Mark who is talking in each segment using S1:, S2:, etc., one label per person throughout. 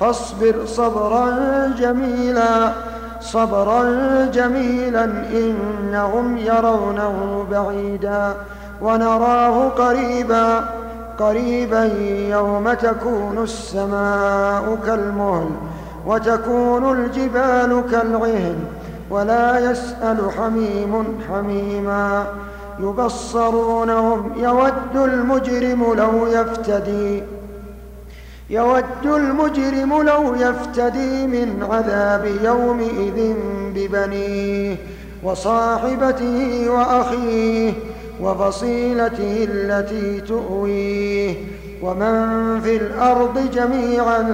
S1: فاصبر صبرا جميلا صبرا جميلا إنهم يرونه بعيدا ونراه قريبا قريبا يوم تكون السماء كالمهل وتكون الجبال كالعهن ولا يسأل حميم حميما. يبصرونهم يود المجرم لو يفتدي. يود المجرم لو يفتدي من عذاب يومئذ ببنيه وصاحبته وأخيه وفصيلته التي تؤويه ومن في الأرض جميعا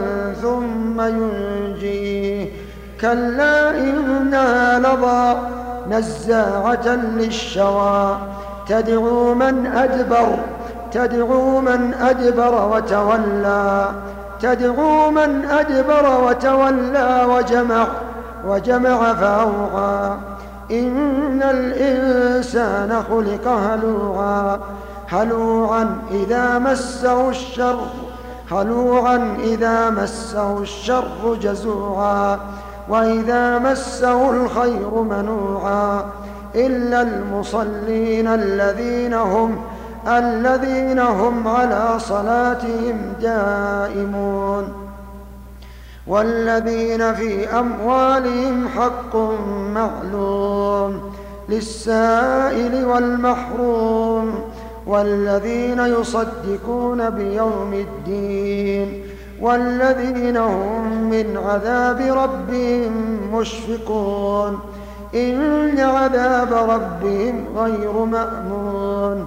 S1: ثم ينجيه كلا إنها لظى نزاعة للشوى تدعو من أدبر تدعو من أدبر وتولى تدعو من أدبر وتولى وجمع وجمع فأوعى إن الإنسان خلق هلوعا هلوعا إذا مسه الشر هلوعا إذا مسه الشر جزوعا. وإذا مسه الخير منوعا. إلا المصلين الذين هم الذين هم على صلاتهم دائمون والذين في أموالهم حق معلوم للسائل والمحروم والذين يصدقون بيوم الدين والذين هم من عذاب ربهم مشفقون إن عذاب ربهم غير مأمون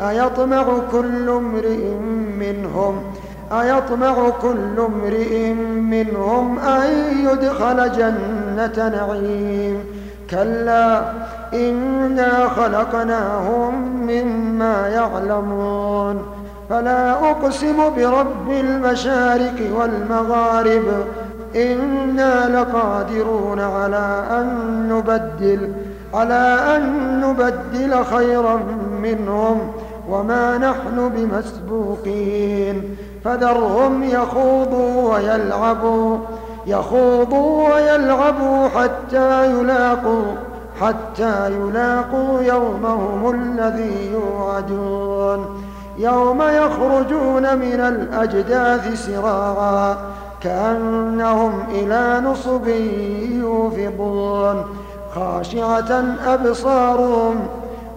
S1: أيطمع كل امرئ منهم؟ أيطمع كل امرئ منهم أن يدخل جنة نعيم؟ كلا إنا خلقناهم مما يعلمون. فلا أقسم برب المشارق والمغارب. إنا لقادرون على أن نبدل على أن نبدل خيرا منهم. وما نحن بمسبوقين فذرهم يخوضوا ويلعبوا يخوضوا ويلعبوا حتى يلاقوا حتى يلاقوا يومهم الذي يوعدون. يوم يخرجون من الأجداث سراعا كأنهم إلى نصب يوفضون خاشعة أبصارهم